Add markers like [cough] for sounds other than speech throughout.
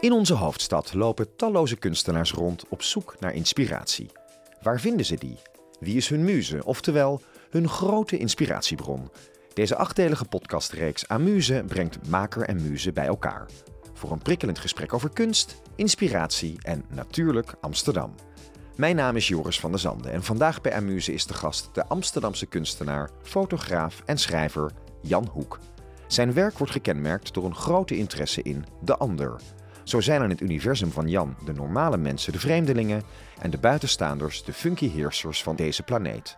In onze hoofdstad lopen talloze kunstenaars rond op zoek naar inspiratie. Waar vinden ze die? Wie is hun muze, oftewel hun grote inspiratiebron? Deze achtdelige podcastreeks Amuse brengt maker en muze bij elkaar. Voor een prikkelend gesprek over kunst, inspiratie en natuurlijk Amsterdam. Mijn naam is Joris van der Zanden en vandaag bij Amuse is de gast de Amsterdamse kunstenaar, fotograaf en schrijver Jan Hoek. Zijn werk wordt gekenmerkt door een grote interesse in de ander. Zo zijn in het universum van Jan de normale mensen de vreemdelingen en de buitenstaanders de funky heersers van deze planeet.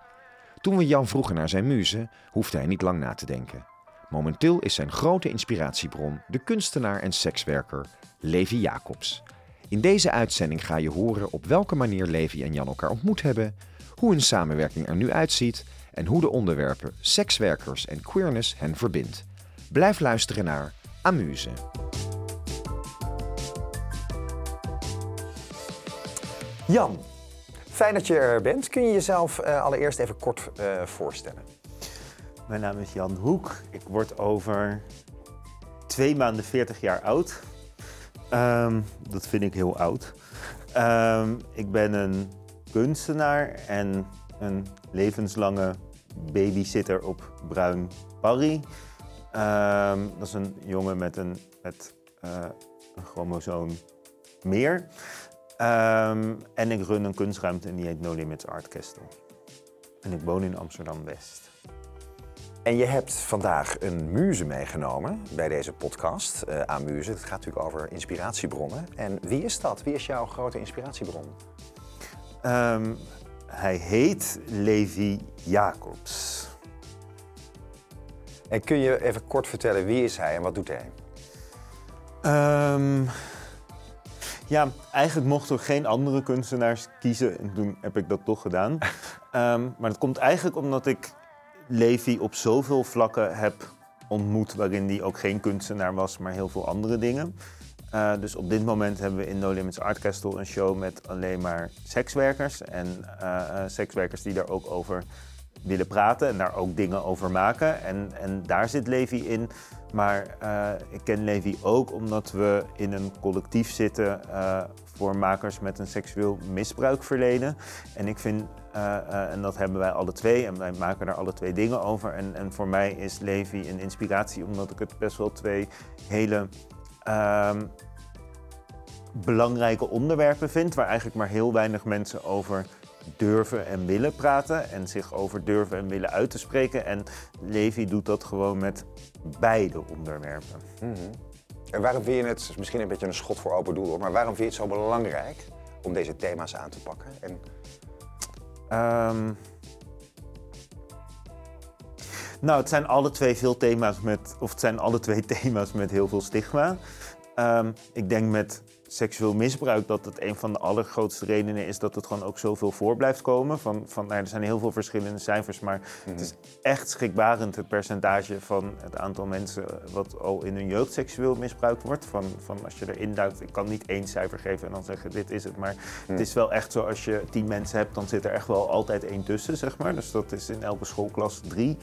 Toen we Jan vroegen naar zijn muze, hoefde hij niet lang na te denken. Momenteel is zijn grote inspiratiebron de kunstenaar en sekswerker Levi Jacobs. In deze uitzending ga je horen op welke manier Levi en Jan elkaar ontmoet hebben, hoe hun samenwerking er nu uitziet en hoe de onderwerpen sekswerkers en queerness hen verbindt. Blijf luisteren naar Amuse. Jan, fijn dat je er bent. Kun je jezelf uh, allereerst even kort uh, voorstellen? Mijn naam is Jan Hoek. Ik word over twee maanden 40 jaar oud. Um, dat vind ik heel oud. Um, ik ben een kunstenaar en een levenslange babysitter op Bruin Barry. Um, dat is een jongen met een, met, uh, een chromosoom meer. Um, en ik run een kunstruimte en die heet No Limits Art Castle. En ik woon in Amsterdam-West. En je hebt vandaag een muze meegenomen bij deze podcast uh, aan muze. Het gaat natuurlijk over inspiratiebronnen. En wie is dat? Wie is jouw grote inspiratiebron? Um, hij heet Levi Jacobs. En kun je even kort vertellen wie is hij en wat doet hij? Um, ja, eigenlijk mochten we geen andere kunstenaars kiezen en toen heb ik dat toch gedaan. um, [laughs] maar dat komt eigenlijk omdat ik Levi op zoveel vlakken heb ontmoet waarin hij ook geen kunstenaar was, maar heel veel andere dingen. Uh, dus op dit moment hebben we in No Limits Art Castle een show met alleen maar sekswerkers. En uh, uh, sekswerkers die daar ook over willen praten en daar ook dingen over maken. En, en daar zit Levi in. Maar uh, ik ken Levi ook omdat we in een collectief zitten uh, voor makers met een seksueel misbruikverleden. En ik vind, uh, en dat hebben wij alle twee, en wij maken daar alle twee dingen over. En, en voor mij is Levi een inspiratie omdat ik het best wel twee hele ehm, belangrijke onderwerpen vind, waar eigenlijk maar heel weinig mensen over durven en willen praten en zich over durven en willen uit te spreken. En Levi doet dat gewoon met beide onderwerpen. Mm -hmm. En waarom vind je het, misschien een beetje een schot voor open doel, maar waarom vind je het zo belangrijk om deze thema's aan te pakken? En... Um, nou, het zijn alle twee veel thema's met, of het zijn alle twee [laughs] thema's met heel veel stigma. Um, ik denk met seksueel misbruik dat het een van de allergrootste redenen is dat het gewoon ook zoveel voor blijft komen. Van, van, nou, er zijn heel veel verschillende cijfers, maar het is echt schrikbarend het percentage van het aantal mensen wat al in hun jeugd seksueel misbruikt wordt. Van, van als je erin duikt, ik kan niet één cijfer geven en dan zeggen dit is het, maar het is wel echt zo als je tien mensen hebt, dan zit er echt wel altijd één tussen, zeg maar. Dus dat is in elke schoolklas drie.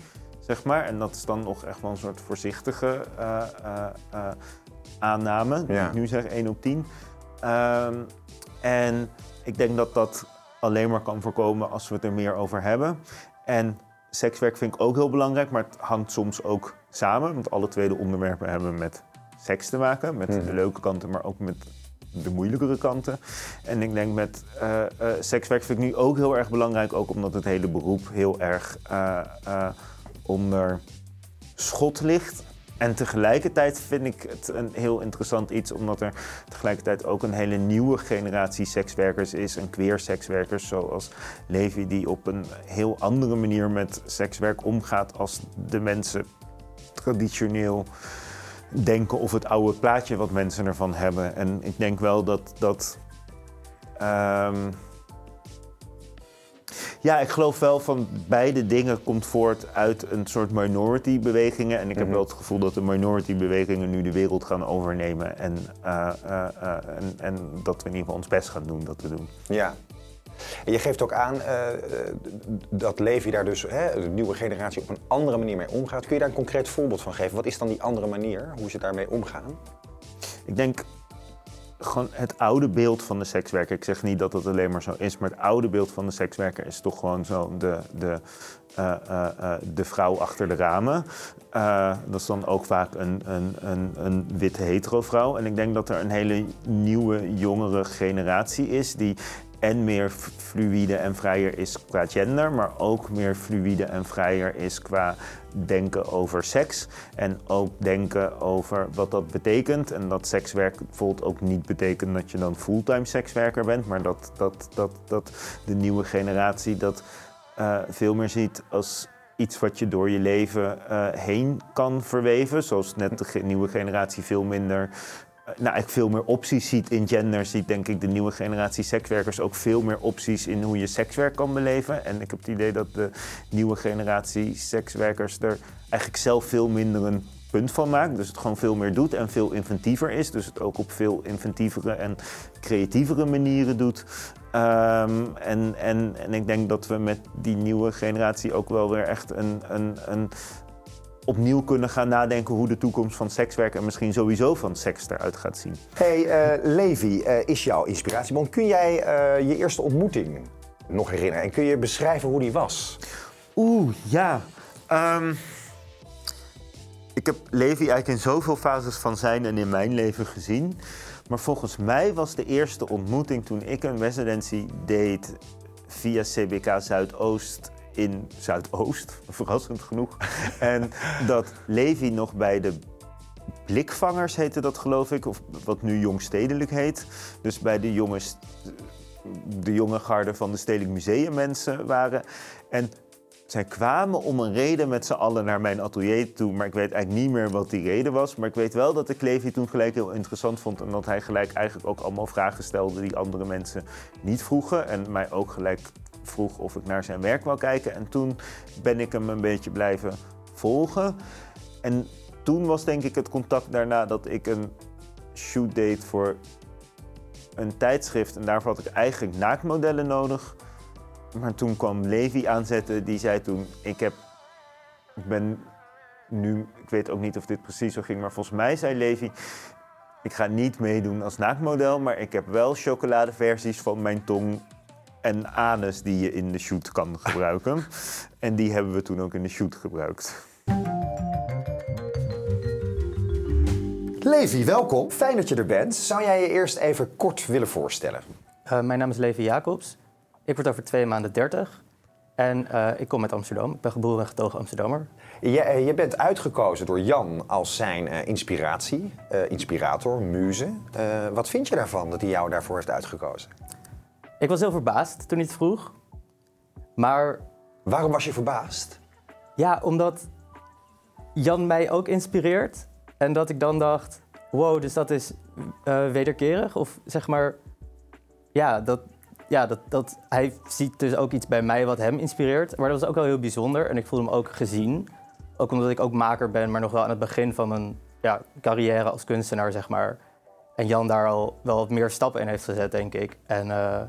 Zeg maar. En dat is dan nog echt wel een soort voorzichtige uh, uh, uh, aanname. Ja. Ik nu zeg 1 op 10. Um, en ik denk dat dat alleen maar kan voorkomen als we het er meer over hebben. En sekswerk vind ik ook heel belangrijk, maar het hangt soms ook samen. Want alle twee de onderwerpen hebben met seks te maken. Met de leuke kanten, maar ook met de moeilijkere kanten. En ik denk met uh, uh, sekswerk vind ik nu ook heel erg belangrijk. Ook omdat het hele beroep heel erg uh, onder schot ligt. En tegelijkertijd vind ik het een heel interessant iets, omdat er tegelijkertijd ook een hele nieuwe generatie sekswerkers is. En queer sekswerkers, zoals Levi, die op een heel andere manier met sekswerk omgaat als de mensen traditioneel denken of het oude plaatje wat mensen ervan hebben. En ik denk wel dat dat. Um, ja, ik geloof wel van beide dingen komt voort uit een soort minority bewegingen. En ik heb wel het gevoel dat de minority bewegingen nu de wereld gaan overnemen. En, uh, uh, uh, en, en, dat we in ieder geval ons best gaan doen dat te doen. Ja. En je geeft ook aan dat Levi daar dus, hè, de nieuwe generatie, op een andere manier mee omgaat. Kun je daar een concreet voorbeeld van geven? Wat is dan die andere manier, hoe ze daarmee omgaan? Ik denk gewoon het oude beeld van de sekswerker. Ik zeg niet dat het alleen maar zo is, maar het oude beeld van de sekswerker is toch gewoon zo de, de, uh, uh, de vrouw achter de ramen. dat is dan ook vaak een, een, een, een witte hetero vrouw. En ik denk dat er een hele nieuwe, jongere generatie is die en meer fluïde en vrijer is qua gender, maar ook meer fluïde en vrijer is qua denken over seks. En ook denken over wat dat betekent. En dat sekswerk bijvoorbeeld ook niet betekent dat je dan fulltime sekswerker bent, maar dat, dat, dat, dat de nieuwe generatie dat uh, veel meer ziet als iets wat je door je leven uh, heen kan verweven. Zoals net de nieuwe generatie veel minder nou, eigenlijk veel meer opties ziet in gender, ziet denk ik de nieuwe generatie sekswerkers ook veel meer opties in hoe je sekswerk kan beleven. En ik heb het idee dat de nieuwe generatie sekswerkers er eigenlijk zelf veel minder een punt van maakt. Dus het gewoon veel meer doet en veel inventiever is. Dus het ook op veel inventievere en creatievere manieren doet. Um, en, en, en ik denk dat we met die nieuwe generatie ook wel weer echt een, een, een opnieuw kunnen gaan nadenken hoe de toekomst van sekswerk en misschien sowieso van seks eruit gaat zien. Hey, uh, Levi uh, is jouw inspiratiebron. Kun jij uh, je eerste ontmoeting nog herinneren en kun je beschrijven hoe die was? Oeh, ja. Um, ik heb Levi eigenlijk in zoveel fases van zijn en in mijn leven gezien. Maar volgens mij was de eerste ontmoeting toen ik een residency deed via CBK Zuidoost in Zuidoost, verrassend genoeg. [laughs] en dat Levi nog bij de blikvangers heette dat geloof ik, of wat nu jongstedelijk heet. Dus bij de jonge, de jonge garde van de Stedelijk Museum mensen waren. En zij kwamen om een reden met z'n allen naar mijn atelier toe, maar ik weet eigenlijk niet meer wat die reden was. Maar ik weet wel dat ik Levi toen gelijk heel interessant vond en dat hij gelijk eigenlijk ook allemaal vragen stelde die andere mensen niet vroegen. En mij ook gelijk vroeg of ik naar zijn werk wou kijken. En toen ben ik hem een beetje blijven volgen. En toen was denk ik het contact daarna dat ik een shoot deed voor een tijdschrift. En daarvoor had ik eigenlijk naaktmodellen nodig. Maar toen kwam Levi aanzetten, die zei toen: Ik heb. Ik ben nu. Ik weet ook niet of dit precies zo ging, maar volgens mij zei Levi. Ik ga niet meedoen als naaktmodel, maar ik heb wel chocoladeversies van mijn tong en anus die je in de shoot kan gebruiken. [laughs] en die hebben we toen ook in de shoot gebruikt. Levi, welkom. Fijn dat je er bent. Zou jij je eerst even kort willen voorstellen? Uh, mijn naam is Levi Jacobs. Ik word over twee maanden 30. En uh, ik kom uit Amsterdam. Ik ben geboren en getogen Amsterdammer. Je, eh, je bent uitgekozen door Jan als zijn uh, inspiratie, inspirator, muze. wat vind je daarvan dat hij jou daarvoor heeft uitgekozen? Ik was heel verbaasd toen hij het vroeg. Maar... Waarom was je verbaasd? Ja, omdat Jan mij ook inspireert. En dat ik dan dacht, wow, dus dat is uh, wederkerig? Of zeg maar, ja, dat, ja dat, dat, hij ziet dus ook iets bij mij wat hem inspireert. Maar dat was ook wel heel bijzonder. En ik voelde hem ook gezien. Ook omdat ik ook maker ben, maar nog wel aan het begin van mijn ja, carrière als kunstenaar, zeg maar. En Jan daar al wel wat meer stappen in heeft gezet, denk ik. En uh,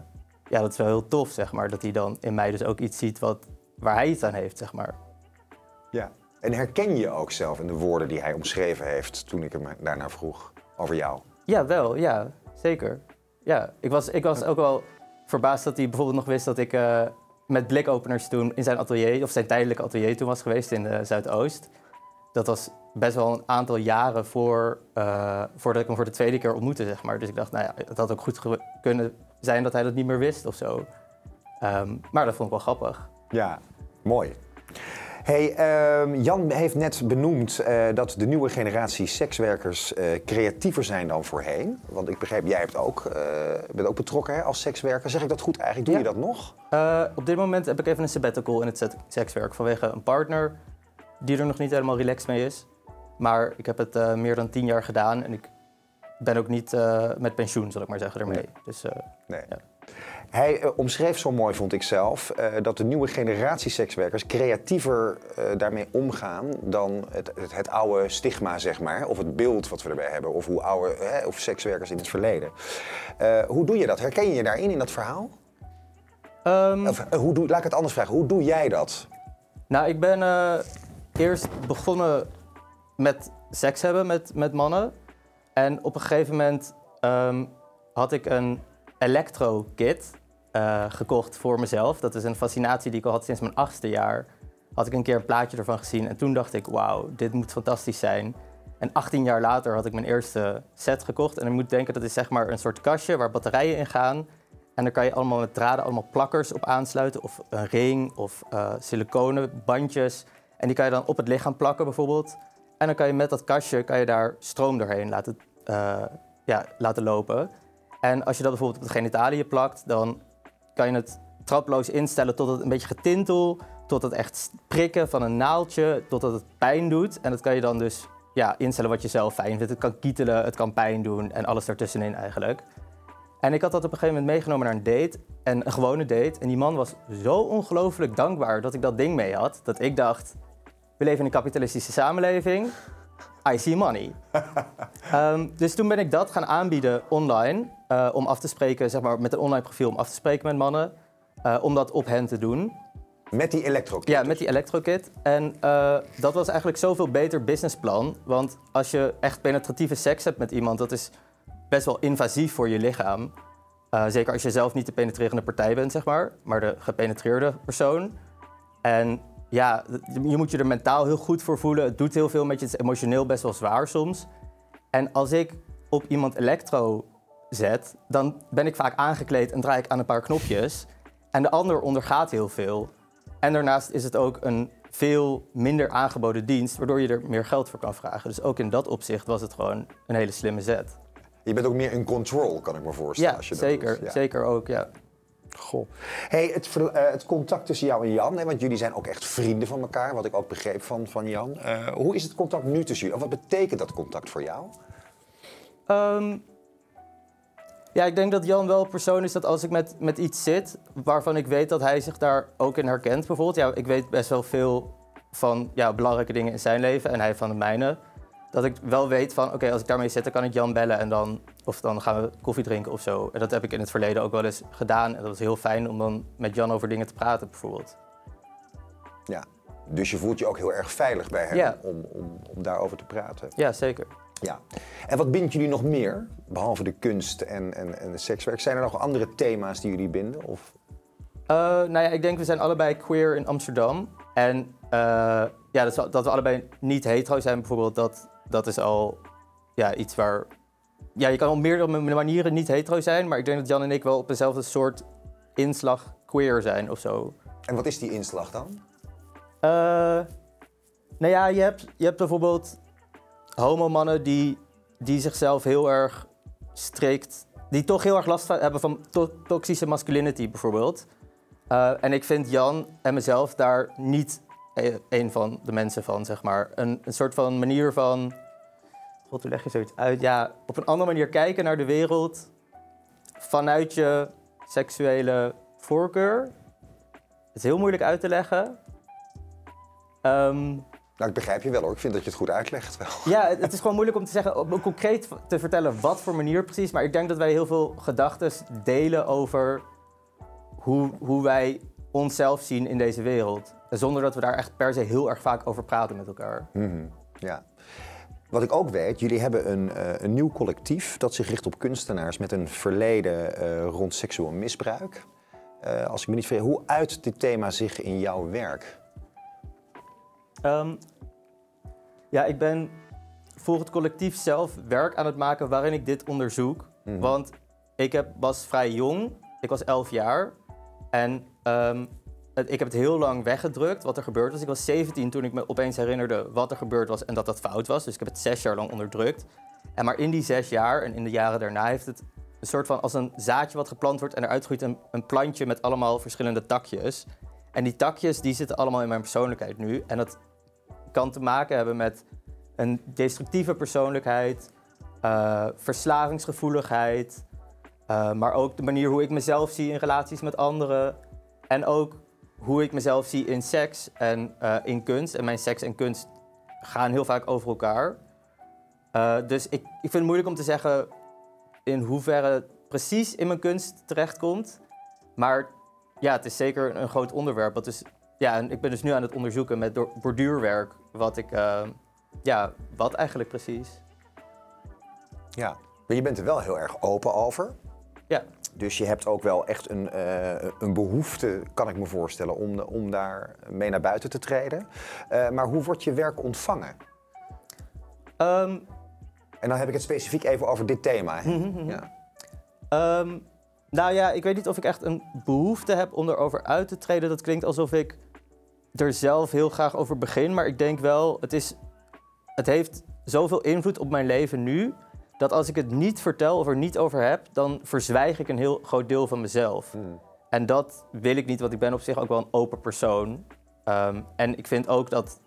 ja, dat is wel heel tof, zeg maar. Dat hij dan in mij dus ook iets ziet wat, waar hij iets aan heeft, zeg maar. Ja, en herken je ook zelf in de woorden die hij omschreven heeft toen ik hem daarna vroeg over jou? Ja, wel, ja, zeker. Ja, ik was, ik was ook wel verbaasd dat hij bijvoorbeeld nog wist dat ik uh, met blikopeners toen in zijn atelier, of zijn tijdelijke atelier toen was geweest in de Zuidoost. Dat was best wel een aantal jaren voor, uh, voordat ik hem voor de tweede keer ontmoette, zeg maar. Dus ik dacht, nou ja, het had ook goed kunnen zijn dat hij dat niet meer wist of zo. Um, maar dat vond ik wel grappig. Ja, mooi. Hey, um, Jan heeft net benoemd uh, dat de nieuwe generatie sekswerkers uh, creatiever zijn dan voorheen. Want ik begreep, jij hebt ook, uh, bent ook betrokken hè, als sekswerker. Zeg ik dat goed eigenlijk? Doe ja. je dat nog? op dit moment heb ik even een sabbatical in het sekswerk vanwege een partner die er nog niet helemaal relaxed mee is. Maar ik heb het meer dan tien jaar gedaan en ik ben ook niet uh, met pensioen, zal ik maar zeggen, ermee. Nee. Dus, uh, nee. Ja. Hij uh, omschreef zo mooi, vond ik zelf, dat de nieuwe generatie sekswerkers creatiever daarmee omgaan dan het, het, het, oude stigma, zeg maar. Of het beeld wat we erbij hebben, of hoe oude of sekswerkers in het verleden. hoe doe je dat? Herken je je daarin, in dat verhaal? Um, of, hoe doe, laat ik het anders vragen, hoe doe jij dat? Nou, ik ben eerst begonnen met seks hebben met, met mannen. En op een gegeven moment um, had ik een electro-kit eh, gekocht voor mezelf. Dat is een fascinatie die ik al had sinds mijn achtste jaar. Had ik een keer een plaatje ervan gezien en toen dacht ik, wauw, dit moet fantastisch zijn. En 18 jaar later had ik mijn eerste set gekocht. En ik moet denken, dat is zeg maar een soort kastje waar batterijen in gaan. En daar kan je allemaal met draden allemaal plakkers op aansluiten. Of een ring of uh, siliconen bandjes. En die kan je dan op het lichaam plakken bijvoorbeeld. En dan kan je met dat kastje kan je daar stroom doorheen laten, uh, ja, laten lopen. En als je dat bijvoorbeeld op de genitaliën plakt, dan kan je het traploos instellen tot het een beetje getintel, tot het echt prikken van een naaldje, totdat het pijn doet. En dat kan je dan dus ja, instellen wat je zelf fijn vindt. Het kan kietelen, het kan pijn doen en alles ertussenin eigenlijk. En ik had dat op een gegeven moment meegenomen naar een date, en een gewone date. En die man was zo ongelooflijk dankbaar dat ik dat ding mee had, dat ik dacht, we leven in een kapitalistische samenleving. I see money. um, [laughs] dus toen ben ik dat gaan aanbieden online. Uh, om af te spreken, zeg maar, met een online profiel om af te spreken met mannen. Uh, om dat op hen te doen. Met die elektrokit? Ja, met die elektrokit. En uh, dat was eigenlijk zoveel beter businessplan. Want als je echt penetratieve seks hebt met iemand, dat is best wel invasief voor je lichaam. zeker als je zelf niet de penetrerende partij bent, zeg maar, maar de gepenetreerde persoon. En ja, je moet je er mentaal heel goed voor voelen. Het doet heel veel met je. Het is emotioneel best wel zwaar soms. En als ik op iemand elektro zet, dan ben ik vaak aangekleed en draai ik aan een paar knopjes. En de ander ondergaat heel veel. En daarnaast is het ook een veel minder aangeboden dienst, waardoor je er meer geld voor kan vragen. Dus ook in dat opzicht was het gewoon een hele slimme zet. Je bent ook meer in control, kan ik me voorstellen. Ja, als je zeker, ja. zeker ook, ja. Goh. Hey, het, uh, het, contact tussen jou en Jan, hè, want jullie zijn ook echt vrienden van elkaar, wat ik ook begreep van, van Jan. Uh, hoe is het contact nu tussen jullie? Of wat betekent dat contact voor jou? Um, ja, ik denk dat Jan wel een persoon is dat als ik met, met iets zit waarvan ik weet dat hij zich daar ook in herkent, bijvoorbeeld. Ja, ik weet best wel veel van ja, belangrijke dingen in zijn leven en hij van de mijne. Dat ik wel weet van, oké, als ik daarmee zit, dan kan ik Jan bellen en dan, of dan gaan we koffie drinken of zo. En dat heb ik in het verleden ook wel eens gedaan. En dat was heel fijn om dan met Jan over dingen te praten, bijvoorbeeld. Ja, dus je voelt je ook heel erg veilig bij hem om, om, om daarover te praten. Ja, zeker. Ja. En wat bindt jullie nog meer, behalve de kunst en, en, en de sekswerk? Zijn er nog andere thema's die jullie binden? Of? Uh, nou ja, ik denk we zijn allebei queer in Amsterdam. En uh, ja, dat, dat, we allebei niet hetero zijn bijvoorbeeld, dat, dat is al ja, iets waar... Ja, je kan op meerdere manieren niet hetero zijn, maar ik denk dat Jan en ik wel op dezelfde soort inslag queer zijn of zo. En wat is die inslag dan? Uh, nou ja, je hebt, je hebt bijvoorbeeld homomannen die, die zichzelf heel erg strikt, die toch heel erg last hebben van toxische masculinity bijvoorbeeld. Uh, en ik vind Jan en mezelf daar niet e-, een van de mensen van, zeg maar. Een, een soort van manier van, god, hoe leg je zoiets uit? Ja, op een andere manier kijken naar de wereld vanuit je seksuele voorkeur. Het is heel moeilijk uit te leggen. Um, nou, ik begrijp je wel hoor. Ik vind dat je het goed uitlegt wel. Ja, het is gewoon moeilijk om te zeggen, om concreet te vertellen wat voor manier precies. Maar ik denk dat wij heel veel gedachten delen over hoe, hoe wij onszelf zien in deze wereld. Zonder dat we daar echt per se heel erg vaak over praten met elkaar. Mm Ja. Wat ik ook weet, jullie hebben een, uh, een nieuw collectief dat zich richt op kunstenaars met een verleden uh, rond seksueel misbruik. Uh, als ik me niet vergis, hoe uit dit thema zich in jouw werk? Um, ja, ik ben voor het collectief zelf werk aan het maken waarin ik dit onderzoek. Mhm. Want ik heb, was vrij jong, ik was 11 jaar. En um, het, ik heb het heel lang weggedrukt wat er gebeurd was. Ik was 17 toen ik me opeens herinnerde wat er gebeurd was en dat dat fout was. Dus ik heb het zes jaar lang onderdrukt. En maar in die zes jaar en in de jaren daarna heeft het een soort van als een zaadje wat geplant wordt en eruit groeit een, plantje met allemaal verschillende takjes. En die takjes die zitten allemaal in mijn persoonlijkheid nu. En dat kan te maken hebben met een destructieve persoonlijkheid, uh, verslavingsgevoeligheid, uh, maar ook de manier hoe ik mezelf zie in relaties met anderen en ook hoe ik mezelf zie in seks en uh, in kunst. En mijn seks en kunst gaan heel vaak over elkaar. dus ik, ik vind het moeilijk om te zeggen in hoeverre het precies in mijn kunst terechtkomt. Maar ja, het is zeker een groot onderwerp. Wat dus, ja, en ik ben dus nu aan het onderzoeken met borduurwerk wat ik, uh, ja, wat eigenlijk precies? Ja, maar je bent er wel heel erg open over. Ja. Dus je hebt ook wel echt een, eh, een behoefte, kan ik me voorstellen, om, om daar mee naar buiten te treden. Eh, maar hoe wordt je werk ontvangen? Ehm, En dan heb ik het specifiek even over dit thema. Mhm, mhm. Ja. Ehm, nou ja, ik weet niet of ik echt een behoefte heb om erover uit te treden. Dat klinkt alsof ik er zelf heel graag over begin. Maar ik denk wel, het, is, het heeft zoveel invloed op mijn leven nu. Dat als ik het niet vertel of er niet over heb, dan verzwijg ik een heel groot deel van mezelf. Hmm. En dat wil ik niet, want ik ben op zich ook wel een open persoon. Ehm, en ik vind ook dat,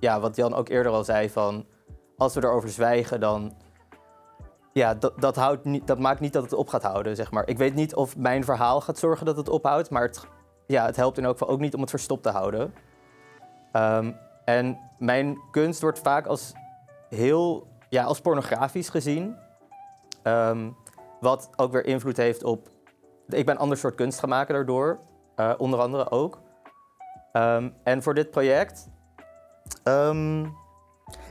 ja, wat Jan ook eerder al zei, van als we erover zwijgen, dan. Ja, dat, dat, houdt niet, dat maakt niet dat het op gaat houden, zeg maar. Ik weet niet of mijn verhaal gaat zorgen dat het ophoudt, maar het, ja, het helpt in elk geval ook niet om het verstopt te houden. Ehm, en mijn kunst wordt vaak als heel, ja, als pornografisch gezien. Ehm, wat ook weer invloed heeft op ik ben een ander soort kunst gaan maken daardoor. eh, onder andere ook. Ehm, en voor dit project... ehm,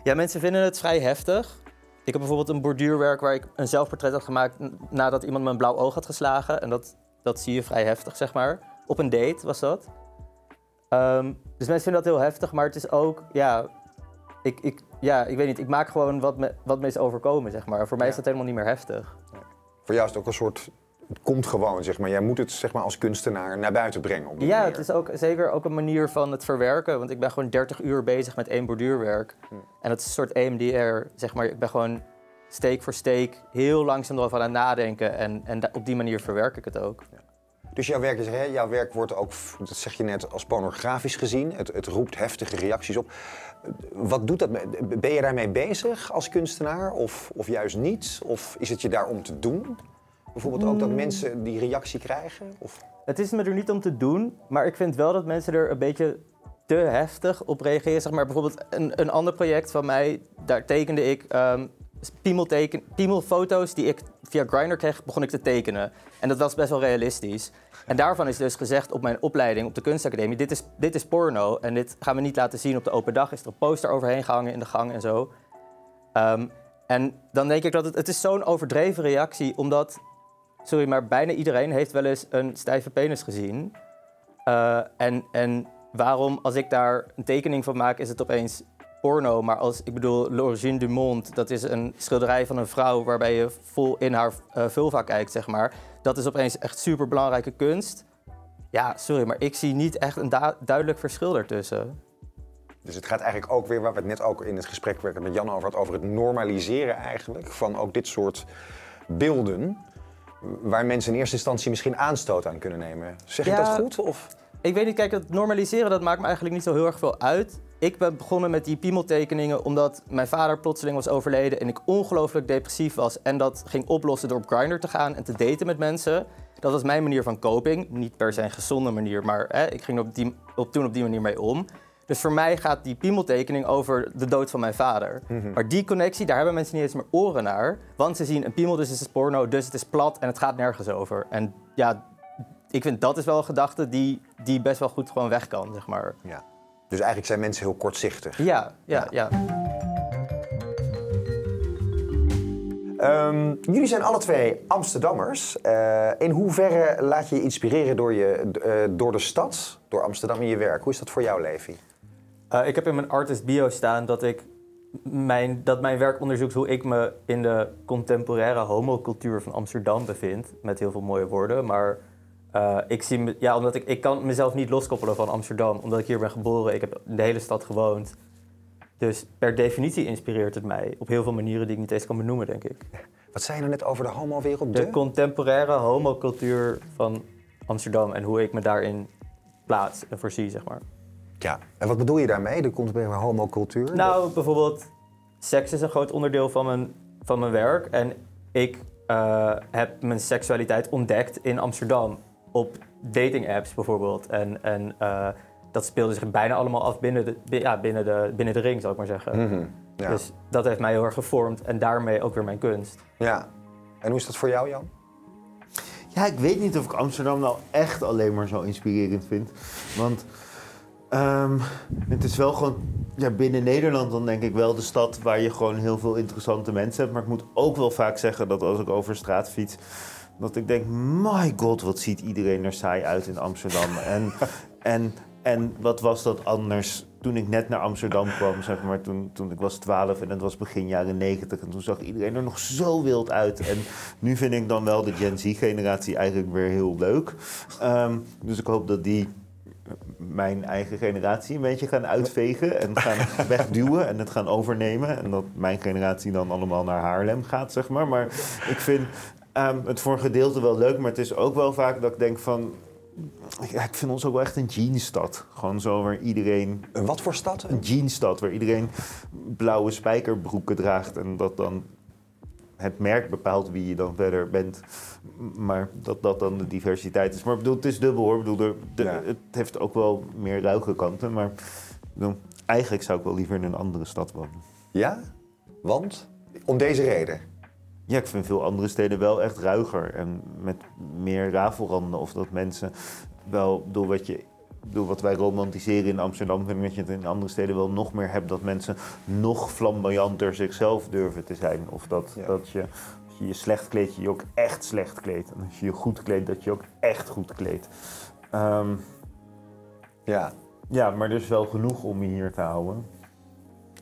ja, mensen vinden het vrij heftig. Ik heb bijvoorbeeld een borduurwerk waar ik een zelfportret had gemaakt... nadat iemand me een blauw oog had geslagen. En dat, dat zie je vrij heftig, zeg maar. Op een date was dat. Dus mensen vinden dat heel heftig, maar het is ook... Ja, ik, ik, ja, ik weet niet. Ik maak gewoon wat me, wat me is overkomen, zeg maar. Voor mij is dat helemaal niet meer heftig. Voor jou is het ook een soort. Het komt gewoon, zeg maar. Jij moet het zeg maar, als kunstenaar naar buiten brengen. Op Ja, manier. het is ook zeker ook een manier van het verwerken. Want ik ben gewoon 30 uur bezig met één borduurwerk. Hm. En dat is een soort EMDR, zeg maar. Ik ben gewoon steek voor steek heel langzaam erover aan het nadenken. En, en op die manier verwerk ik het ook. Dus jouw werk, is, hè, jouw werk wordt ook, dat zeg je net, als pornografisch gezien. Het, het roept heftige reacties op. Wat doet dat? Ben je daarmee bezig als kunstenaar? Of, of juist niet? Of is het je daar om te doen? Bijvoorbeeld ook dat mensen die reactie krijgen? Of... Het is me er niet om te doen, maar ik vind wel dat mensen er een beetje te heftig op reageren. Zeg maar bijvoorbeeld een, een ander project van mij, daar tekende ik ehm piemelteken, piemelfoto's die ik via Grindr kreeg, begon ik te tekenen. En dat was best wel realistisch. En daarvan is dus gezegd op mijn opleiding op de kunstacademie, dit is, dit is porno en dit gaan we niet laten zien op de open dag. Is er een poster overheen gehangen in de gang en zo. Ehm, en dan denk ik dat het, het is zo'n overdreven reactie, omdat sorry, maar bijna iedereen heeft wel eens een stijve penis gezien. Eh, en, en waarom, als ik daar een tekening van maak, is het opeens porno. Maar als, ik bedoel, L'Origine du Monde, dat is een schilderij van een vrouw waarbij je vol in haar eh, vulva kijkt, zeg maar. Dat is opeens echt super belangrijke kunst. Ja, sorry, maar ik zie niet echt een duidelijk verschil daartussen. Dus het gaat eigenlijk ook weer, waar we het net ook in het gesprek met Jan over had, over het normaliseren eigenlijk van ook dit soort beelden. Waar mensen in eerste instantie misschien aanstoot aan kunnen nemen. Zeg ik Ja. dat goed? Of? Ik weet niet, kijk, het normaliseren dat maakt me eigenlijk niet zo heel erg veel uit. Ik ben begonnen met die piemeltekeningen omdat mijn vader plotseling was overleden en ik ongelooflijk depressief was. En dat ging oplossen door op Grindr te gaan en te daten met mensen. Dat was mijn manier van coping. Niet per se een gezonde manier, maar hè, ik ging op die, op, toen op die manier mee om. Dus voor mij gaat die piemeltekening over de dood van mijn vader. Maar die connectie, daar hebben mensen niet eens meer oren naar. Want ze zien een piemel, dus het is porno, dus het is plat en het gaat nergens over. En ja, ik vind dat is wel een gedachte die, die best wel goed gewoon weg kan, zeg maar. Ja. Dus eigenlijk zijn mensen heel kortzichtig. Ja, ja, ja. Ehm, jullie zijn alle twee Amsterdammers. Eh, in hoeverre laat je je inspireren door, je, eh, door de stad, door Amsterdam in je werk? Hoe is dat voor jou, Levi? Eh, ik heb in mijn artist bio staan dat, ik mijn, dat mijn werk onderzoekt hoe ik me in de contemporaire homocultuur van Amsterdam bevind. Met heel veel mooie woorden. Maar eh, ik zie me, ja, omdat ik, ik kan mezelf niet loskoppelen van Amsterdam. Omdat ik hier ben geboren. Ik heb in de hele stad gewoond. Dus per definitie inspireert het mij op heel veel manieren die ik niet eens kan benoemen, denk ik. [laughs] Wat zei je nou net over de homo-wereld? De contemporaire homocultuur van Amsterdam en hoe ik me daarin plaats en voorzie, zeg maar. Ja. En wat bedoel je daarmee? De contemporaire homocultuur? Nou, bijvoorbeeld, seks is een groot onderdeel van mijn, van mijn werk. En ik eh, heb mijn seksualiteit ontdekt in Amsterdam. Op dating apps bijvoorbeeld. En, en eh, dat speelde zich bijna allemaal af binnen de, ja, binnen de, binnen de ring, zal ik maar zeggen. Mhm. ja. Dus dat heeft mij heel erg gevormd en daarmee ook weer mijn kunst. ja. En hoe is dat voor jou, Jan? Ja, ik weet niet of ik Amsterdam nou echt alleen maar zo inspirerend vind. Want ehm, het is wel gewoon ja, binnen Nederland dan denk ik wel de stad waar je gewoon heel veel interessante mensen hebt. Maar ik moet ook wel vaak zeggen dat als ik over straat fiets, Dat ik denk, my god, wat ziet iedereen er saai uit in Amsterdam. [laughs] en, en, en wat was dat anders toen ik net naar Amsterdam kwam, zeg maar, toen, toen ik was 12 en het was begin jaren 90. En toen zag iedereen er nog zo wild uit. En nu vind ik dan wel de Gen Z-generatie eigenlijk weer heel leuk. Ehm, dus ik hoop dat die mijn eigen generatie een beetje gaan uitvegen en gaan [laughs] wegduwen en het gaan overnemen. En dat mijn generatie dan allemaal naar Haarlem gaat, zeg maar. Maar ik vind ehm, het voor een gedeelte wel leuk, maar het is ook wel vaak dat ik denk van... Ja, ik vind ons ook wel echt een jeansstad. Gewoon zo waar iedereen... Een wat voor stad? Een jeansstad, waar iedereen blauwe spijkerbroeken draagt en dat dan het merk bepaalt wie je dan verder bent. Maar dat dat dan de diversiteit is. Maar ik bedoel, het is dubbel hoor. Ik bedoel, de, het heeft ook wel meer ruige kanten. Maar bedoel, eigenlijk zou ik wel liever in een andere stad wonen. Ja? Want? Om deze reden? Ja, ik vind veel andere steden wel echt ruiger en met meer rafelranden. Of dat mensen wel, door wat je bedoel, wat wij romantiseren in Amsterdam, vind ik dat je het in andere steden wel nog meer hebt. Dat mensen nog flamboyanter zichzelf durven te zijn. Of dat, dat je, als je je slecht kleedt, je je ook echt slecht kleedt. En als je je goed kleedt, dat je ook echt goed kleedt. Ehm, ja. Ja, maar is wel genoeg om je hier te houden.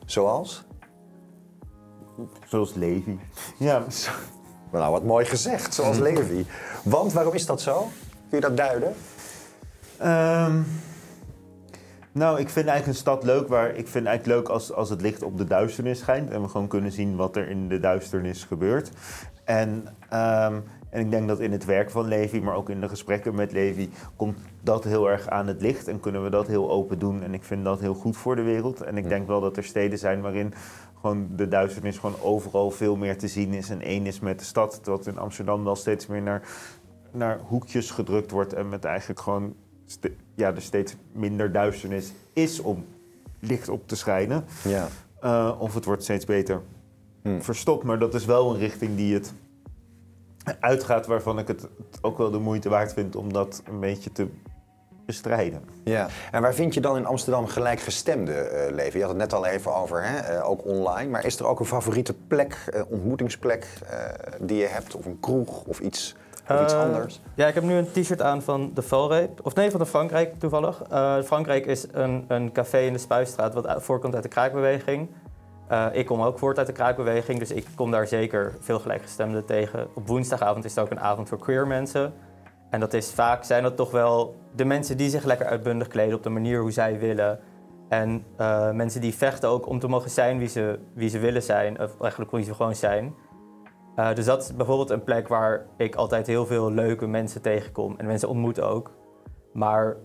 Zoals? Zoals Levi. Ja. Nou, wat mooi gezegd, zoals Levi. Want waarom is dat zo? Kun je dat duiden? Um, nou, ik vind eigenlijk een stad leuk waar ik vind eigenlijk leuk als, als het licht op de duisternis schijnt en we gewoon kunnen zien wat er in de duisternis gebeurt. En, um, en ik denk dat in het werk van Levi, maar ook in de gesprekken met Levi, komt dat heel erg aan het licht en kunnen we dat heel open doen. En ik vind dat heel goed voor de wereld. En ik denk wel dat er steden zijn waarin gewoon de duisternis gewoon overal veel meer te zien is. En één is met de stad, dat in Amsterdam wel steeds meer naar, naar hoekjes gedrukt wordt en met eigenlijk gewoon ja, er steeds minder duisternis is om licht op te schijnen. Ja. Uh, of het wordt steeds beter hmm. verstopt. Maar dat is wel een richting die het uitgaat waarvan ik het ook wel de moeite waard vind om dat een beetje te bestrijden. Ja, en waar vind je dan in Amsterdam gelijkgestemde uh, leven? Je had het net al even over, hè? Uh, ook online. Maar is er ook een favoriete plek, uh, ontmoetingsplek die je hebt? Of een kroeg of iets of iets anders? Ja, ik heb nu een t-shirt aan van de Valreep. Of nee, van de Frankrijk toevallig. Frankrijk is een, een café in de Spuistraat wat voorkomt uit de kraakbeweging. ik kom ook voort uit de kraakbeweging, dus ik kom daar zeker veel gelijkgestemden tegen. Op woensdagavond is het ook een avond voor queer mensen. En dat is vaak zijn dat toch wel de mensen die zich lekker uitbundig kleden op de manier hoe zij willen. En uh, mensen die vechten ook om te mogen zijn wie ze, wie ze willen zijn, of eigenlijk wie ze gewoon zijn. Uh, dus dat is bijvoorbeeld een plek waar ik altijd heel veel leuke mensen tegenkom en mensen ontmoet ook. Maar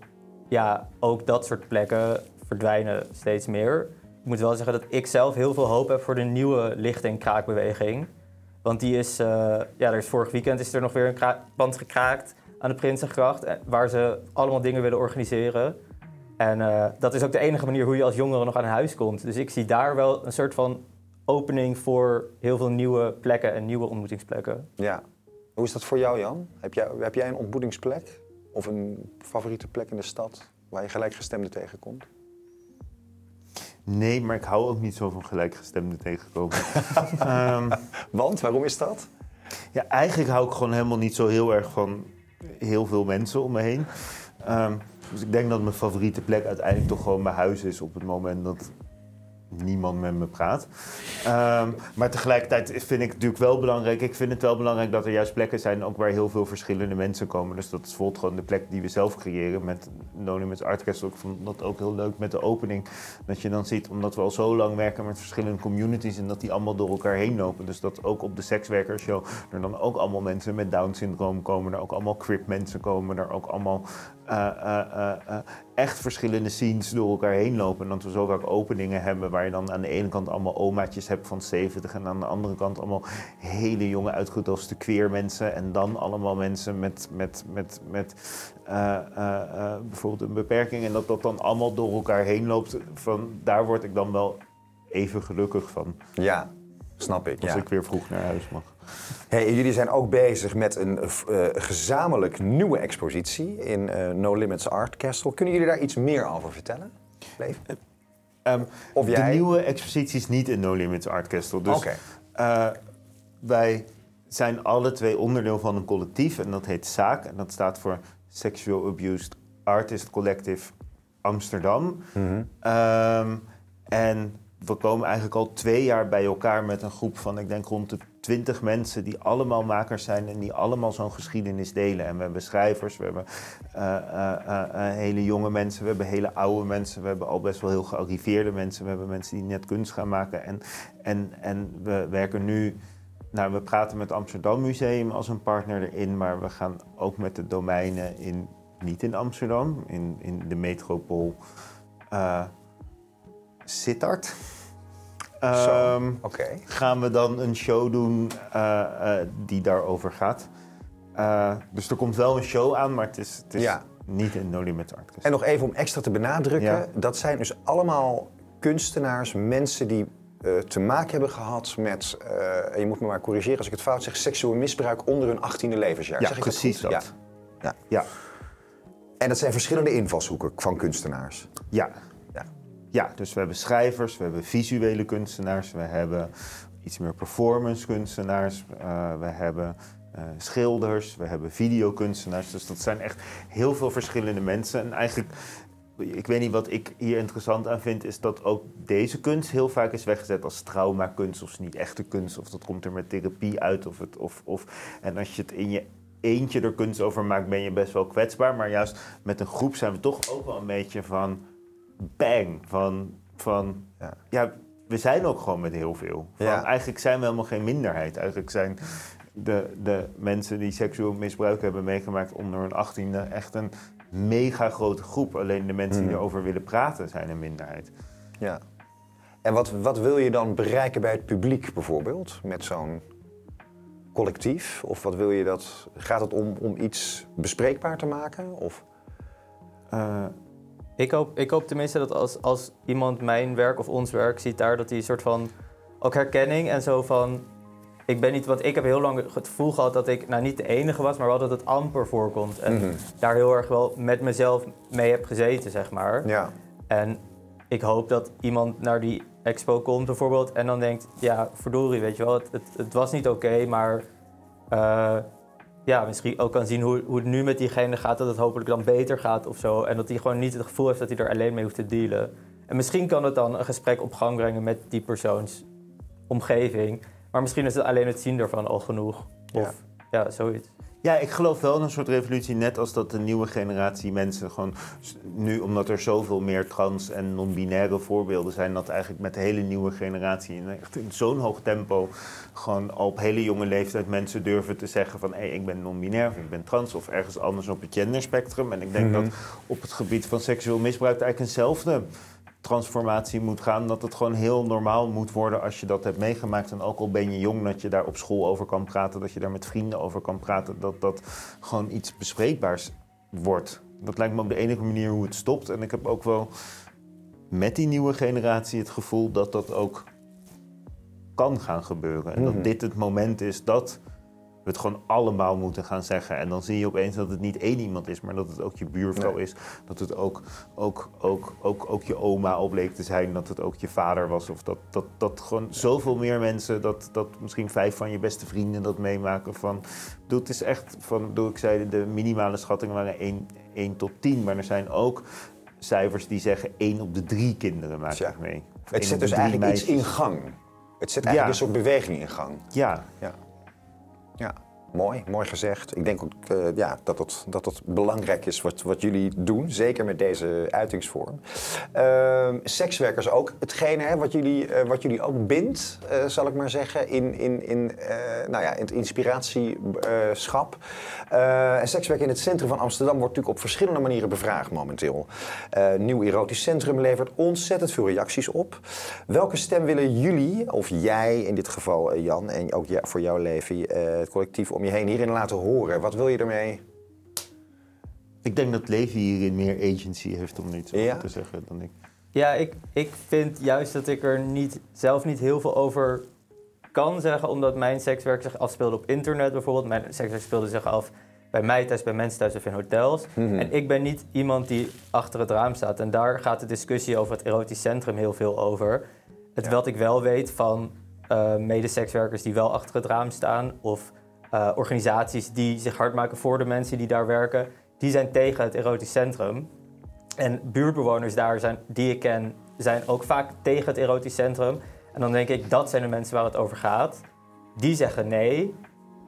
ja, ook dat soort plekken verdwijnen steeds meer. Ik moet wel zeggen dat ik zelf heel veel hoop heb voor de nieuwe licht- en kraakbeweging. Want die is, uh, ja, er is vorig weekend is er nog weer een band gekraakt aan de Prinsengracht, eh, waar ze allemaal dingen willen organiseren. En uh, dat is ook de enige manier hoe je als jongere nog aan huis komt. Dus ik zie daar wel een soort van opening voor heel veel nieuwe plekken en nieuwe ontmoetingsplekken. Ja. Hoe is dat voor jou, Jan? Heb jij, heb jij een ontmoetingsplek of een favoriete plek in de stad waar je gelijkgestemden tegenkomt? Nee, maar ik hou ook niet zo van gelijkgestemden tegenkomen. um, [laughs] Want, waarom is dat? Ja, eigenlijk hou ik gewoon helemaal niet zo heel erg van heel veel mensen om me heen. Um, dus ik denk dat mijn favoriete plek uiteindelijk toch gewoon mijn huis is op het moment dat niemand met me praat. Ehm, maar tegelijkertijd vind ik het natuurlijk wel belangrijk. Ik vind het wel belangrijk dat er juist plekken zijn ook waar heel veel verschillende mensen komen. Dus dat is bijvoorbeeld gewoon de plek die we zelf creëren met Anonymous Art Castle. Ik vond dat ook heel leuk met de opening. Dat je dan ziet, omdat we al zo lang werken met verschillende communities en dat die allemaal door elkaar heen lopen. Dus dat ook op de sekswerkershow er dan ook allemaal mensen met Down syndroom komen. Er ook allemaal crip mensen komen. Er ook allemaal uh, uh, uh, echt verschillende scenes door elkaar heen lopen. En dat we zo vaak openingen hebben waar je dan aan de ene kant allemaal omaatjes hebt van 70 en aan de andere kant allemaal hele jonge uitgedoste queer mensen. En dan allemaal mensen met, met, met, met uh, uh, bijvoorbeeld een beperking. En dat dat dan allemaal door elkaar heen loopt. Van, daar word ik dan wel even gelukkig van. Ja, snap ik. Als ja. ik weer vroeg naar huis mag. Hey, jullie zijn ook bezig met een uh, gezamenlijk nieuwe expositie in uh, No Limits Art Castle. Kunnen jullie daar iets meer over vertellen? Leef? Um, of jij... De nieuwe expositie is niet in No Limits Art Castle. Dus okay. uh, wij zijn alle twee onderdeel van een collectief en dat heet SAAK. En dat staat voor Sexual Abused Artist Collective Amsterdam. Ehm, en we komen eigenlijk al twee jaar bij elkaar met een groep van, ik denk rond de twintig mensen die allemaal makers zijn en die allemaal zo'n geschiedenis delen. En we hebben schrijvers, we hebben eh, eh, eh, hele jonge mensen, we hebben hele oude mensen, we hebben al best wel heel gearriveerde mensen, we hebben mensen die net kunst gaan maken. En, en, en we werken nu, nou we praten met Amsterdam Museum als een partner erin, maar we gaan ook met de domeinen in, niet in Amsterdam, in, in de metropool Sittard. Ehm, gaan we dan een show doen eh, eh, die daarover gaat. Eh, dus er komt wel een show aan, maar het is, het is Ja. niet een No Limits Art En nog even om extra te benadrukken, Ja. dat zijn dus allemaal kunstenaars, mensen die te maken hebben gehad met, en je moet me maar corrigeren als ik het fout zeg, seksueel misbruik onder hun 18e levensjaar. Ja, zeg ik precies dat. ja. Ja, En dat zijn verschillende invalshoeken van kunstenaars. ja. Ja. dus we hebben schrijvers, we hebben visuele kunstenaars, we hebben iets meer performance kunstenaars, eh, we hebben eh, schilders, we hebben videokunstenaars. Dus dat zijn echt heel veel verschillende mensen. En eigenlijk, ik weet niet wat ik hier interessant aan vind, is dat ook deze kunst heel vaak is weggezet als traumakunst of niet echte kunst. Of dat komt er met therapie uit. Of het, of, of, en als je het in je eentje er kunst over maakt, ben je best wel kwetsbaar. Maar juist met een groep zijn we toch ook wel een beetje van bang. Van, van Ja. ja. we zijn ook gewoon met heel veel. Van, Ja. Eigenlijk zijn we helemaal geen minderheid. Eigenlijk zijn de, de mensen die seksueel misbruik hebben meegemaakt onder hun achttiende echt een mega grote groep. Alleen de mensen Hmm. die erover willen praten zijn een minderheid. Ja. En wat, wat wil je dan bereiken bij het publiek bijvoorbeeld, met zo'n collectief? Of wat wil je dat, gaat het om, om iets bespreekbaar te maken? Of? Eh, Ik hoop, ik hoop tenminste dat als, als iemand mijn werk of ons werk ziet daar, dat hij een soort van ook herkenning en zo van. Ik ben niet, want ik heb heel lang het gevoel gehad dat ik nou niet de enige was, maar wel dat het amper voorkomt. En Mhm. daar heel erg wel met mezelf mee heb gezeten, zeg maar. Ja. En ik hoop dat iemand naar die expo komt bijvoorbeeld en dan denkt, ja, verdorie, weet je wel, het, het, het was niet oké, maar eh, ja, misschien ook kan zien hoe, hoe het nu met diegene gaat, dat het hopelijk dan beter gaat of zo. En dat hij gewoon niet het gevoel heeft dat hij er alleen mee hoeft te dealen. En misschien kan het dan een gesprek op gang brengen met die persoons omgeving. Maar misschien is het alleen het zien ervan al genoeg. Of ja, zoiets. Ja, ik geloof wel in een soort revolutie, net als dat de nieuwe generatie mensen gewoon nu, omdat er zoveel meer trans- en non-binaire voorbeelden zijn, dat eigenlijk met de hele nieuwe generatie in, in zo'n hoog tempo gewoon al op hele jonge leeftijd mensen durven te zeggen van hé, ik ben non-binair of ik ben trans of ergens anders op het genderspectrum. En ik denk Mhm. dat op het gebied van seksueel misbruik eigenlijk eenzelfde transformatie moet gaan. Dat het gewoon heel normaal moet worden als je dat hebt meegemaakt. En ook al ben je jong, dat je daar op school over kan praten. Dat je daar met vrienden over kan praten. Dat dat gewoon iets bespreekbaars wordt. Dat lijkt me op de enige manier hoe het stopt. En ik heb ook wel met die nieuwe generatie het gevoel dat dat ook kan gaan gebeuren. En Mhm. dat dit het moment is dat we het gewoon allemaal moeten gaan zeggen. En dan zie je opeens dat het niet één iemand is, maar dat het ook je buurvrouw Nee. is. Dat het ook, ook, ook, ook, ook je oma al bleek te zijn. Dat het ook je vader was. Of dat, dat, dat gewoon zoveel meer mensen, dat, dat misschien vijf van je beste vrienden dat meemaken. Van, het is echt van, bedoel, ik zei de minimale schattingen waren 1, 1 tot 10. Maar er zijn ook cijfers die zeggen 1 op de drie kinderen maakt het mee. Of één Het de dus eigenlijk iets in gang. Het zet eigenlijk Ja. een soort beweging in gang. Ja, Ja. Ja. Mooi, mooi gezegd. Ik denk ook eh, ja, dat, het, dat het belangrijk is wat, wat jullie doen, zeker met deze uitingsvorm. Ehm, sekswerkers ook hetgene hè, wat, jullie, eh, wat jullie ook bindt, eh, zal ik maar zeggen, in, in, in, nou ja, in het inspiratieschap. En sekswerk in het centrum van Amsterdam wordt natuurlijk op verschillende manieren bevraagd momenteel. Nieuw Erotisch Centrum levert ontzettend veel reacties op. Welke stem willen jullie, of jij in dit geval Jan, en ook ja, voor jouw leven, het collectief om je heen hierin laten horen? Wat wil je ermee? ik denk dat Levi hierin meer agency heeft om iets Ja? te zeggen dan ik. Ja, ik, ik vind juist dat ik er niet, zelf niet heel veel over kan zeggen, omdat mijn sekswerk zich afspeelde op internet bijvoorbeeld. Mijn sekswerk speelde zich af bij mij thuis, bij mensen thuis of in hotels. Mhm. En ik ben niet iemand die achter het raam staat. En daar gaat de discussie over het erotisch centrum heel veel over. Het Ja. wat ik wel weet van eh medesekswerkers die wel achter het raam staan, of eh, organisaties die zich hard maken voor de mensen die daar werken, die zijn tegen het erotisch centrum. En buurtbewoners daar zijn, die ik ken, zijn ook vaak tegen het erotisch centrum. En dan denk ik, dat zijn de mensen waar het over gaat. Die zeggen nee,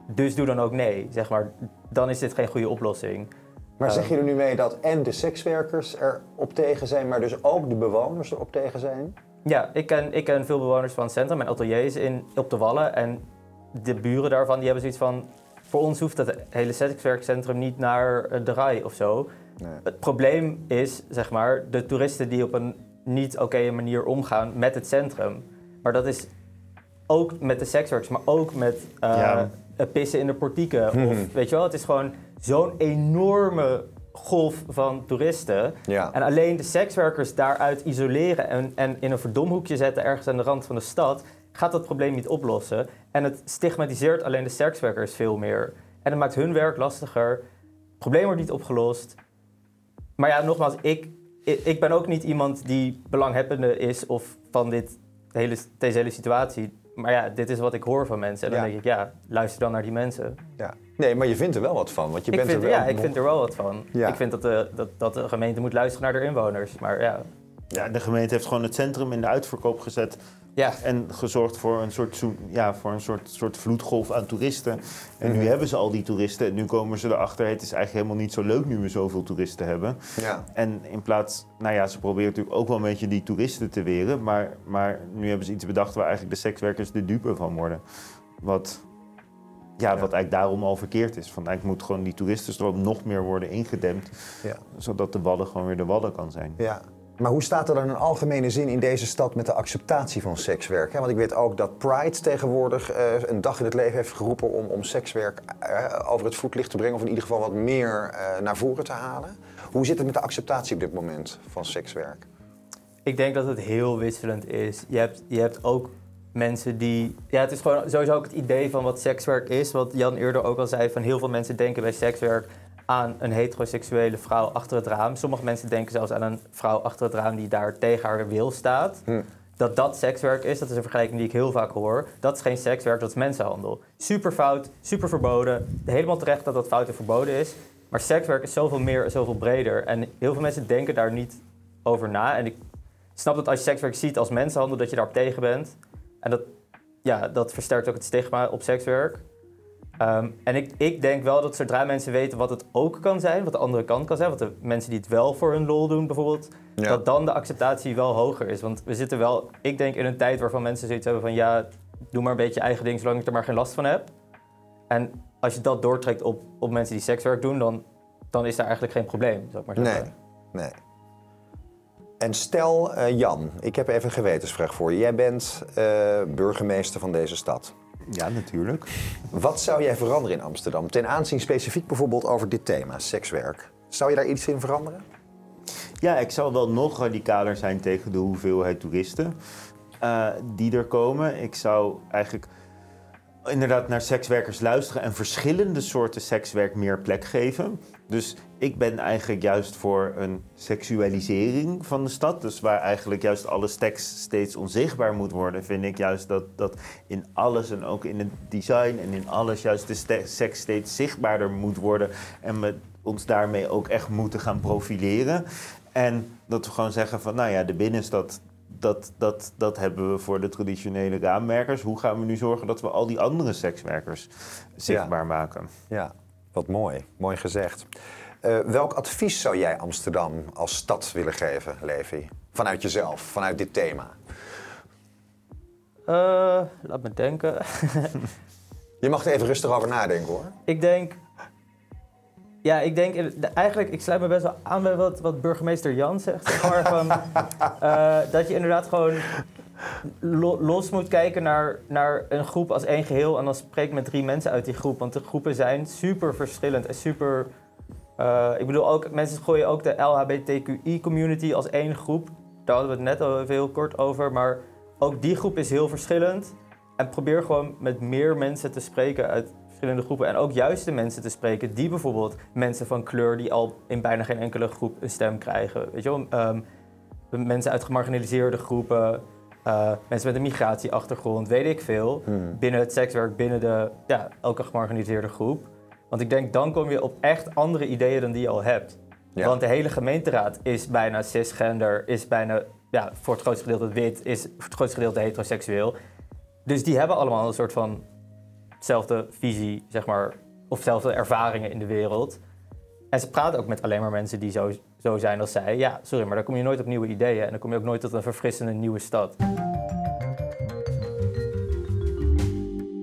dus doe dan ook nee. Zeg maar, dan is dit geen goede oplossing. Maar Eh. zeg je er nu mee dat en de sekswerkers erop tegen zijn, maar dus ook de bewoners erop tegen zijn? Ja, ik ken, ik ken veel bewoners van het centrum. Mijn atelier is in, op de Wallen. En de buren daarvan die hebben zoiets van... Voor ons hoeft het hele sekswerkcentrum niet naar eh, de RAI of zo. Nee. Het probleem is, zeg maar, de toeristen die op een niet oké manier omgaan met het centrum. Maar dat is ook met de sekswerkers, maar ook met Ja. het pissen in de portieken. [laughs] Of, weet je wel, het is gewoon zo'n enorme golf van toeristen. Ja. En alleen de sekswerkers daaruit isoleren en, en in een verdomhoekje zetten ergens aan de rand van de stad, gaat dat probleem niet oplossen. En het stigmatiseert alleen de sekswerkers veel meer. En het maakt hun werk lastiger. Het probleem wordt niet opgelost. Maar ja, nogmaals, ik, ik, ben ook niet iemand die belanghebbende is of van dit hele, deze hele situatie. Maar ja, dit is wat ik hoor van mensen. En dan Ja. denk ik, ja, luister dan naar die mensen. Ja. Nee, maar je vindt er wel wat van, want je ik bent vind, er wel ja, ik vind er wel wat van. Ja. Ik vind dat de, dat, dat de gemeente moet luisteren naar de inwoners. Maar ja, Ja, de gemeente heeft gewoon het centrum in de uitverkoop gezet. Ja En gezorgd voor een soort, ja, voor een soort, soort vloedgolf aan toeristen. En Mhm. nu hebben ze al die toeristen. En nu komen ze erachter. Het is eigenlijk helemaal niet zo leuk nu we zoveel toeristen hebben. Ja. En in plaats, nou ja, ze proberen natuurlijk ook wel een beetje die toeristen te weren. Maar, maar nu hebben ze iets bedacht waar eigenlijk de sekswerkers de dupe van worden. Wat, ja, wat eigenlijk daarom al verkeerd is. Van eigenlijk moet gewoon die toeristenstroom nog meer worden ingedempt. Ja. Zodat de Wadden gewoon weer de Wadden kan zijn. Ja. Maar hoe staat er dan in algemene zin in deze stad met de acceptatie van sekswerk? Want ik weet ook dat Pride tegenwoordig eh, een dag in het leven heeft geroepen om, om sekswerk eh, over het voetlicht te brengen, of in ieder geval wat meer eh, naar voren te halen. Hoe zit het met de acceptatie op dit moment van sekswerk? Ik denk dat het heel wisselend is. Je hebt, je hebt ook mensen die. Ja, het is gewoon sowieso ook het idee van wat sekswerk is. Wat Jan eerder ook al zei: van heel veel mensen denken bij sekswerk aan een heteroseksuele vrouw achter het raam. Sommige mensen denken zelfs aan een vrouw achter het raam die daar tegen haar wil staat. Hm. Dat dat sekswerk is, dat is een vergelijking die ik heel vaak hoor. Dat is geen sekswerk, dat is mensenhandel. Super fout, super verboden. Helemaal terecht dat dat fout en verboden is. Maar sekswerk is zoveel meer en zoveel breder. En heel veel mensen denken daar niet over na. En ik snap dat als je sekswerk ziet als mensenhandel, dat je daarop tegen bent. En dat, ja, dat versterkt ook het stigma op sekswerk. Ehm, en ik, ik denk wel dat zodra mensen weten wat het ook kan zijn, wat de andere kant kan zijn, wat de mensen die het wel voor hun lol doen bijvoorbeeld, Ja. dat dan de acceptatie wel hoger is. Want we zitten wel, ik denk in een tijd waarvan mensen zoiets hebben van ja, doe maar een beetje eigen ding zolang ik er maar geen last van heb. En als je dat doortrekt op, op mensen die sekswerk doen, dan, dan is daar eigenlijk geen probleem, zou ik maar zeggen. Nee, nee. En stel, eh, Jan, ik heb even een gewetensvraag voor je. Jij bent eh, burgemeester van deze stad. Ja, natuurlijk. Wat zou jij veranderen in Amsterdam? Ten aanzien specifiek bijvoorbeeld over dit thema, sekswerk. Zou je daar iets in veranderen? Ja, ik zou wel nog radicaler zijn tegen de hoeveelheid toeristen eh, die er komen. Ik zou eigenlijk inderdaad naar sekswerkers luisteren en verschillende soorten sekswerk meer plek geven. Dus ik ben eigenlijk juist voor een seksualisering van de stad. Dus waar eigenlijk juist alle seks steeds onzichtbaar moet worden, vind ik juist dat, dat in alles en ook in het design en in alles juist de seks steeds zichtbaarder moet worden. En we ons daarmee ook echt moeten gaan profileren. En dat we gewoon zeggen van, nou ja, de binnenstad, dat, dat, dat hebben we voor de traditionele raamwerkers. Hoe gaan we nu zorgen dat we al die andere sekswerkers zichtbaar maken? Ja, wat mooi. Mooi gezegd. Eh, welk advies zou jij Amsterdam als stad willen geven, Levi? Vanuit jezelf, vanuit dit thema. Eh, laat me denken. [laughs] Je mag er even rustig over nadenken hoor. Ik denk. Ja, ik denk de- eigenlijk, ik sluit me best wel aan bij wat, wat burgemeester Jan zegt. Zeg maar, van, [laughs] eh, dat je inderdaad gewoon lo- los moet kijken naar, naar een groep als één geheel. En dan spreek met drie mensen uit die groep. Want de groepen zijn super verschillend en super. eh, ik bedoel ook, mensen gooien ook de LHBTQI-community als één groep. Daar hadden we het net al even heel kort over. Maar ook die groep is heel verschillend. En probeer gewoon met meer mensen te spreken uit verschillende groepen. En ook juist de mensen te spreken die bijvoorbeeld mensen van kleur die al in bijna geen enkele groep een stem krijgen. Weet je wel? Ehm, mensen uit gemarginaliseerde groepen. eh, mensen met een migratieachtergrond, weet ik veel. Hmm. Binnen het sekswerk, binnen de, ja, elke gemarginaliseerde groep. Want ik denk, dan kom je op echt andere ideeën dan die je al hebt. Ja. Want de hele gemeenteraad is bijna cisgender, is bijna ja, voor het grootste gedeelte wit, is voor het grootste gedeelte heteroseksueel. Dus die hebben allemaal een soort van zelfde visie, zeg maar, of zelfde ervaringen in de wereld. En ze praten ook met alleen maar mensen die zo, zo zijn als zij. Ja, sorry, maar dan kom je nooit op nieuwe ideeën en dan kom je ook nooit tot een verfrissende nieuwe stad.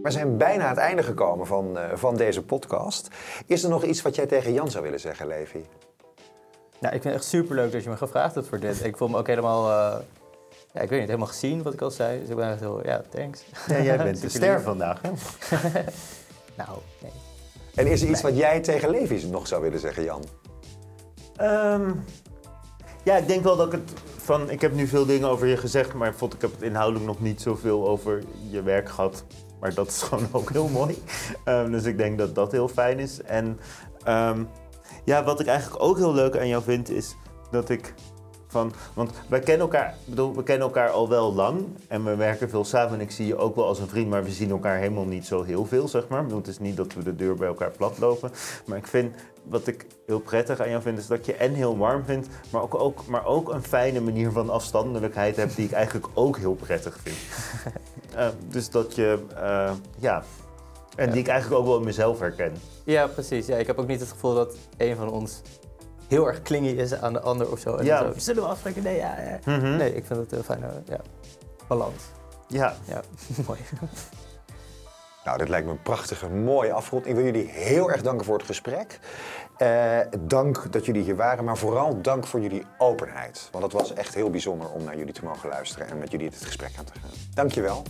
We zijn bijna aan het einde gekomen van, eh, van deze podcast. Is er nog iets wat jij tegen Jan zou willen zeggen, Levi? Nou, ik vind het echt super leuk dat je me gevraagd hebt voor dit. Ik voel me ook helemaal, eh, ja, ik weet niet, helemaal gezien wat ik al zei. Dus ik ben echt heel, ja, thanks. Ja, jij bent [laughs] de ster vandaag, hè? [laughs] Nou, nee. En is er iets wat jij tegen Levi nog zou willen zeggen, Jan? Ehm, ja, ik denk wel dat ik het van. Ik heb nu veel dingen over je gezegd, maar ik vond ik heb het inhoudelijk nog niet zoveel over je werk gehad. Maar dat is [laughs] gewoon ook heel mooi. Ehm, dus ik denk dat dat heel fijn is. En ehm, ja, wat ik eigenlijk ook heel leuk aan jou vind, is dat ik van. Want wij kennen elkaar, bedoel, we kennen elkaar al wel lang en we werken veel samen. En ik zie je ook wel als een vriend, maar we zien elkaar helemaal niet zo heel veel, zeg maar. Bedoel, het is niet dat we de deur bij elkaar platlopen. Maar ik vind, wat ik heel prettig aan jou vind, is dat je en heel warm vindt, maar ook, ook, maar ook een fijne manier van afstandelijkheid hebt, die ik eigenlijk ook heel prettig vind. [laughs] Eh, dus dat je, eh, ja, en die ik eigenlijk ook wel in mezelf herken. Ja, precies. Ja, ik heb ook niet het gevoel dat een van ons heel erg klingy is aan de ander of zo. En Ja. dan zo, zullen we afspreken? Nee, ja, ja. Mhm. Nee, ik vind het een fijne ja, balans. Ja, Ja, [laughs] mooi. Nou, dit lijkt me een prachtige, mooie afrond. Ik wil jullie heel erg danken voor het gesprek. Eh, dank dat jullie hier waren, maar vooral dank voor jullie openheid. Want het was echt heel bijzonder om naar jullie te mogen luisteren en met jullie dit gesprek aan te gaan. Dankjewel.